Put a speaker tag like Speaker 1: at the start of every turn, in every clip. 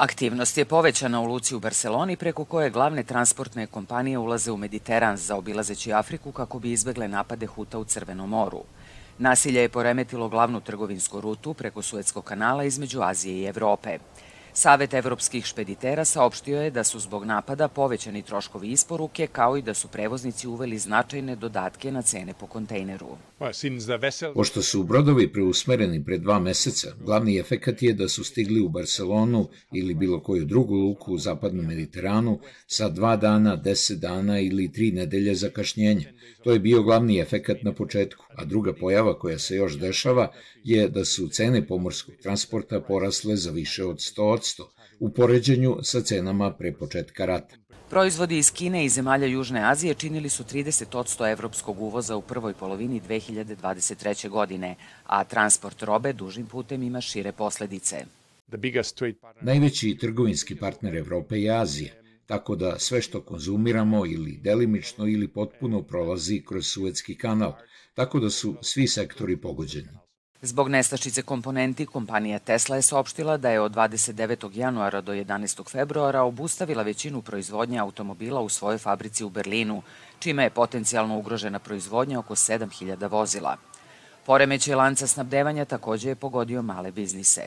Speaker 1: Aktivnost je povećana u Luci u Barceloni preko koje glavne transportne kompanije ulaze u Mediteran zaobilazeći Afriku kako bi izbegle napade Huta u Crvenom moru. Nasilje je poremetilo glavnu trgovinsku rutu preko Suetskog kanala između Azije i Evrope. Savet evropskih špeditera saopštio je da su zbog napada povećani troškovi isporuke, kao i da su prevoznici uveli značajne dodatke na cene po kontejneru.
Speaker 2: Pošto su brodovi preusmereni pre dva meseca, glavni efekat je da su stigli u Barcelonu ili bilo koju drugu luku u zapadnom Mediteranu sa dva dana, deset dana ili tri nedelje zakašnjenja. To je bio glavni efekat na početku, a druga pojava koja se još dešava je da su cene pomorskog transporta porasle za više od 100% u poređenju sa cenama pre početka rata.
Speaker 1: Proizvodi iz Kine i zemalja Južne Azije činili su 30% evropskog uvoza u prvoj polovini 2023. godine, a transport robe dužim putem ima šire posledice.
Speaker 2: Najveći trgovinski partner Evrope je Azija, tako da sve što konzumiramo ili delimično ili potpuno prolazi kroz Suetski kanal, tako da su svi sektori pogođeni.
Speaker 1: Zbog nestašice komponenti, kompanija Tesla je saopštila da je od 29. januara do 11. februara obustavila većinu proizvodnje automobila u svojoj fabrici u Berlinu, čime je potencijalno ugrožena proizvodnja oko 7000 vozila. Poremećaj lanca snabdevanja takođe je pogodio male biznise.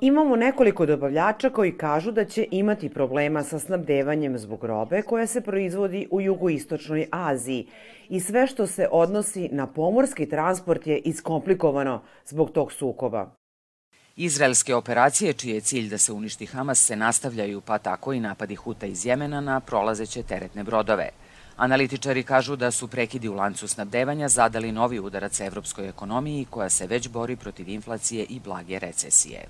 Speaker 3: Imamo nekoliko dobavljača koji kažu da će imati problema sa snabdevanjem zbog robe koja se proizvodi u jugoistočnoj Aziji i sve što se odnosi na pomorski transport je iskomplikovano zbog tog sukoba.
Speaker 1: Izraelske operacije, čiji je cilj da se uništi Hamas, se nastavljaju, pa tako i napadi Huta iz Jemena na prolazeće teretne brodove – Analitičari kažu da su prekidi u lancu snabdevanja zadali novi udarac evropskoj ekonomiji koja se već bori protiv inflacije i blage recesije.